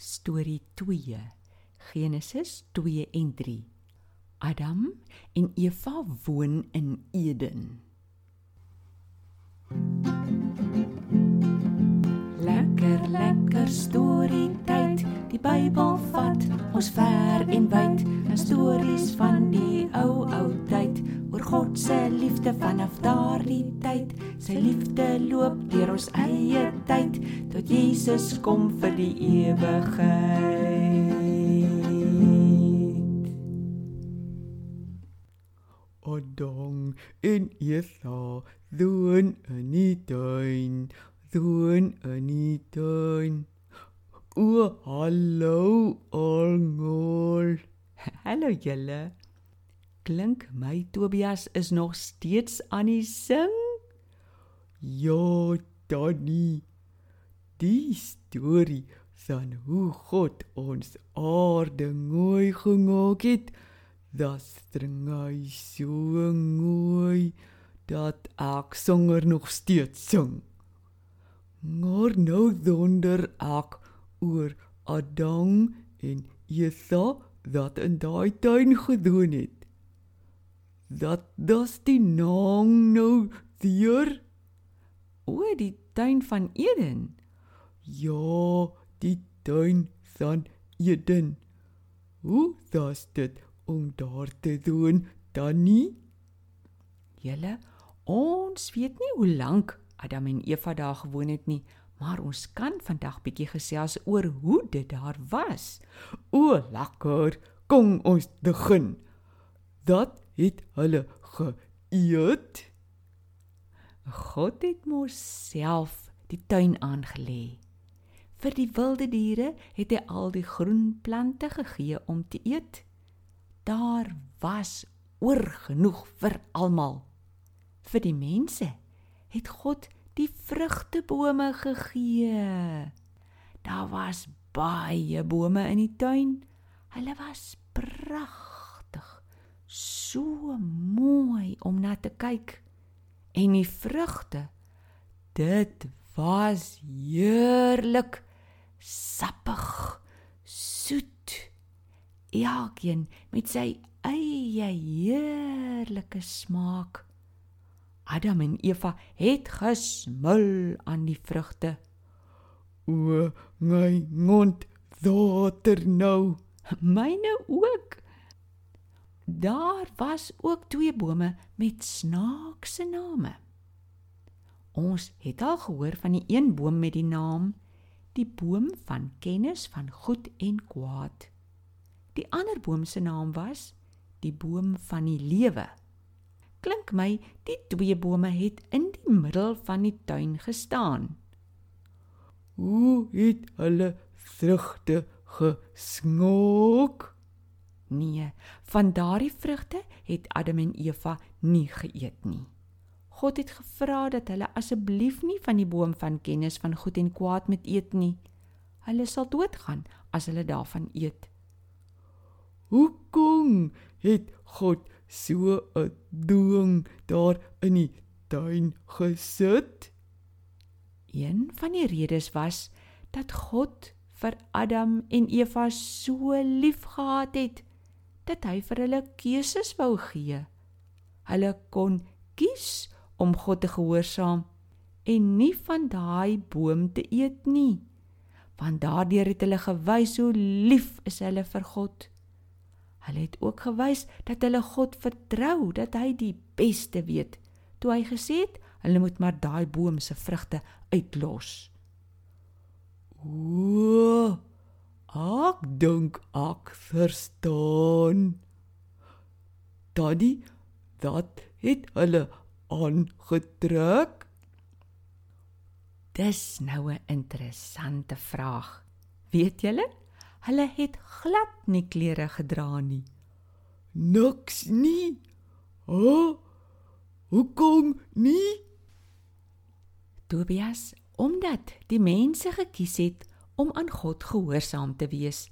Storie 2. Genesis 2 en 3. Adam en Eva woon in Eden. Lekker lekker storie tyd. Die Bybel vat ons ver en wyd. 'n Stories van die ou ou tyd oor God se liefde vanaf daardie tyd. Sy liefde loop deur ons eie tyd tot Jesus kom vir die ewigheid. Adam en Eva doen in die tuin, doen in die tuin. O, hallo almal. Hallo julle. Klink my Tobias is nog steeds aan die sing? Ja, Danny. Die storie van hoe God ons aarde mooi gemaak het, dat string hy so mooi dat ek sanger nog steeds sing. Maar nou donder ek oor Adam en Eva wat in daai tuin gedoen het. Dat das die naam nou deur O, die tuin van Eden. Ja, die tuin van Eden. Hoe das dit om daar te doen, Danny? Julle, ons weet nie hoe lank Adam en Eva daar gewoon het nie, maar ons kan vandag bietjie gesels oor hoe dit daar was. O, lekker. Kom ons begin. Dat het hulle geëet. God het mos self die tuin aangelê. Vir die wilde diere het hy al die groen plante gegee om te eet. Daar was oorgenoeg vir almal. Vir die mense het God die vrugtebome gegee. Daar was baie bome in die tuin. Hulle was pragtig, so mooi om na te kyk. En die vrugte, dit was heerlik, sappig, soet. Elkeen met sy eie heerlike smaak. Adam en Eva het gesmil aan die vrugte. O, my mond water nou. Myne ook. Daar was ook twee bome met snaakse name. Ons het al gehoor van die een boom met die naam die boom van kennis van goed en kwaad. Die ander boom se naam was die boom van die lewe. Klink my die twee bome het in die middel van die tuin gestaan. Hoe het hulle vrugte gesnook? Nee, van daardie vrugte het Adam en Eva nie geëet nie. God het gevra dat hulle asseblief nie van die boom van kennis van goed en kwaad moet eet nie. Hulle sal doodgaan as hulle daarvan eet. Hoekom het God so 'n ding daar in die tuin gesit? Een van die redes was dat God vir Adam en Eva so liefgehad het dat hy vir hulle keuses wou gee. Hulle kon kies om God te gehoorsaam en nie van daai boom te eet nie. Want daardeur het hulle gewys hoe lief is hulle vir God. Hulle het ook gewys dat hulle God vertrou, dat hy die beste weet. Toe hy gesê het, hulle moet maar daai boom se vrugte uitlos. O, ek dink ek verstaan. Daddy, dat het hulle aangetrek. Dis nou 'n interessante vraag. Weet julle? Hulle het glad nie klere gedra nie. Niks nie. O, oh, hoekom nie? Tobias, omdat die mense gekies het om aan God gehoorsaam te wees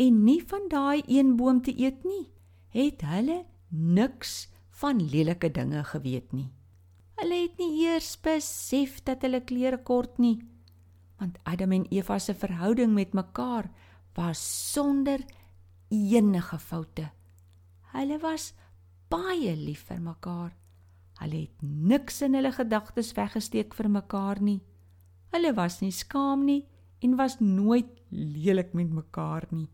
en nie van daai een boom te eet nie, het hulle niks van lelike dinge geweet nie. Hulle het nie eers besef dat hulle klere kort nie, want Adam en Eva se verhouding met mekaar was sonder enige foute. Hulle was baie lief vir mekaar. Hulle het niks in hulle gedagtes weggesteek vir mekaar nie. Hulle was nie skaam nie en was nooit lelik met mekaar nie.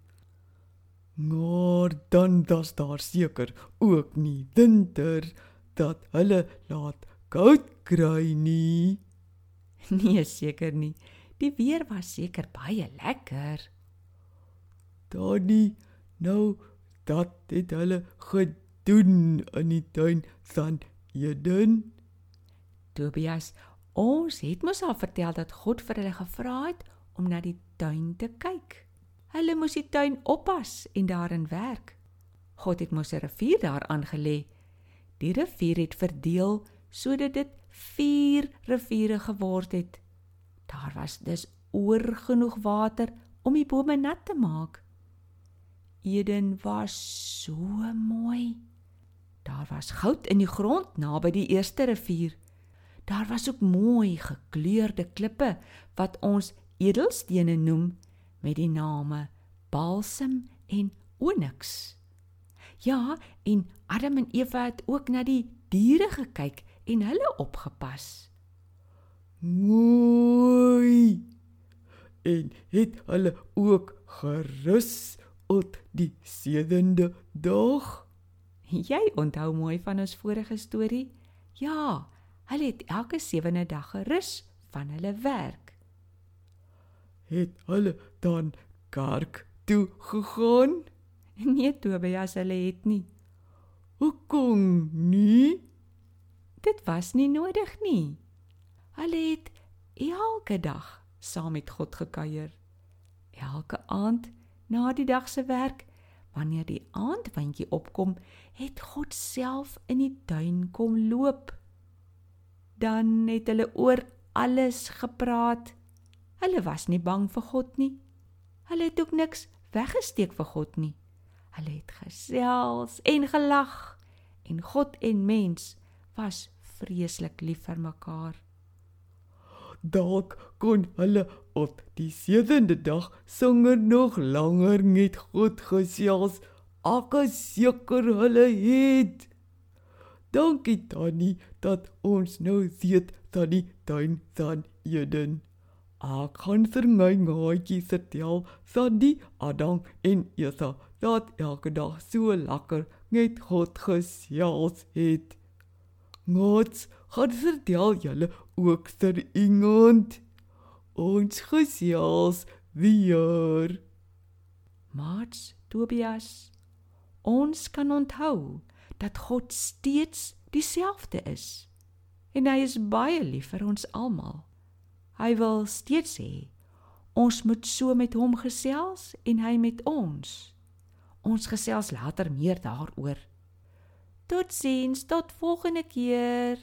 Maar dan was daar seker ook nie winter dat hulle laat koud kry nie. Nee, seker nie. Die weer was seker baie lekker. Danny, nou dat het hulle gedoen in die tuin van Eden. Tobias, ons het mos al vertel dat God vir hulle gevra het om na die tuin te kyk. Hulle moes die tuin oppas en daarin werk. God het mos 'n rivier daar aangelê. Die rivier het verdeel sodat dit 4 riviere geword het. Daar was dus oor genoeg water om die bome nat te maak. Eden was so mooi. Daar was goud in die grond naby die eerste rivier. Daar was ook mooi gekleurde klippe wat ons edelstene noem met die name balsam en onyx. Ja, en Adam en Eva het ook na die diere gekyk en hulle opgepas. Mooi. En het hulle ook gerus op die sewende dag? Jy onthou mooi van ons vorige storie? Ja, hulle het elke sewende dag gerus van hulle werk. Het hulle dan kerk toe gegaan? Nee, Tobias, hulle het nie. Hoekom nie? Dit was nie nodig nie. Hulle het elke dag saam met God gekuier. Elke aand na die dag se werk, wanneer die aandwindjie opkom, het God self in die tuin kom loop. Dan het hulle oor alles gepraat. Hulle was nie bang vir God nie. Hulle het ook niks weggesteek vir God nie. Hulle het gesels en gelag en God en mens was vreeslik lief vir mekaar. Dalk kon hulle op die sewende dag sanger nog langer met God gesels. Ek is seker hulle het. Dankie Tannie dat ons nou weet dat die tuin van Eden. Ek kan vir my maatjie vertel van die Adam en Eva dat elke dag so lekker met God gesels het. Ngots, gaan vertel julle ook vir iemand. Ons gesels weer. Mats, Tobias, ons kan onthou dat God steeds dieselfde is. En hy is baie lief vir ons almal. Hy wil steeds hê ons moet so met hom gesels en hy met ons. Ons gesels later meer daaroor. Totsiens, tot volgende keer.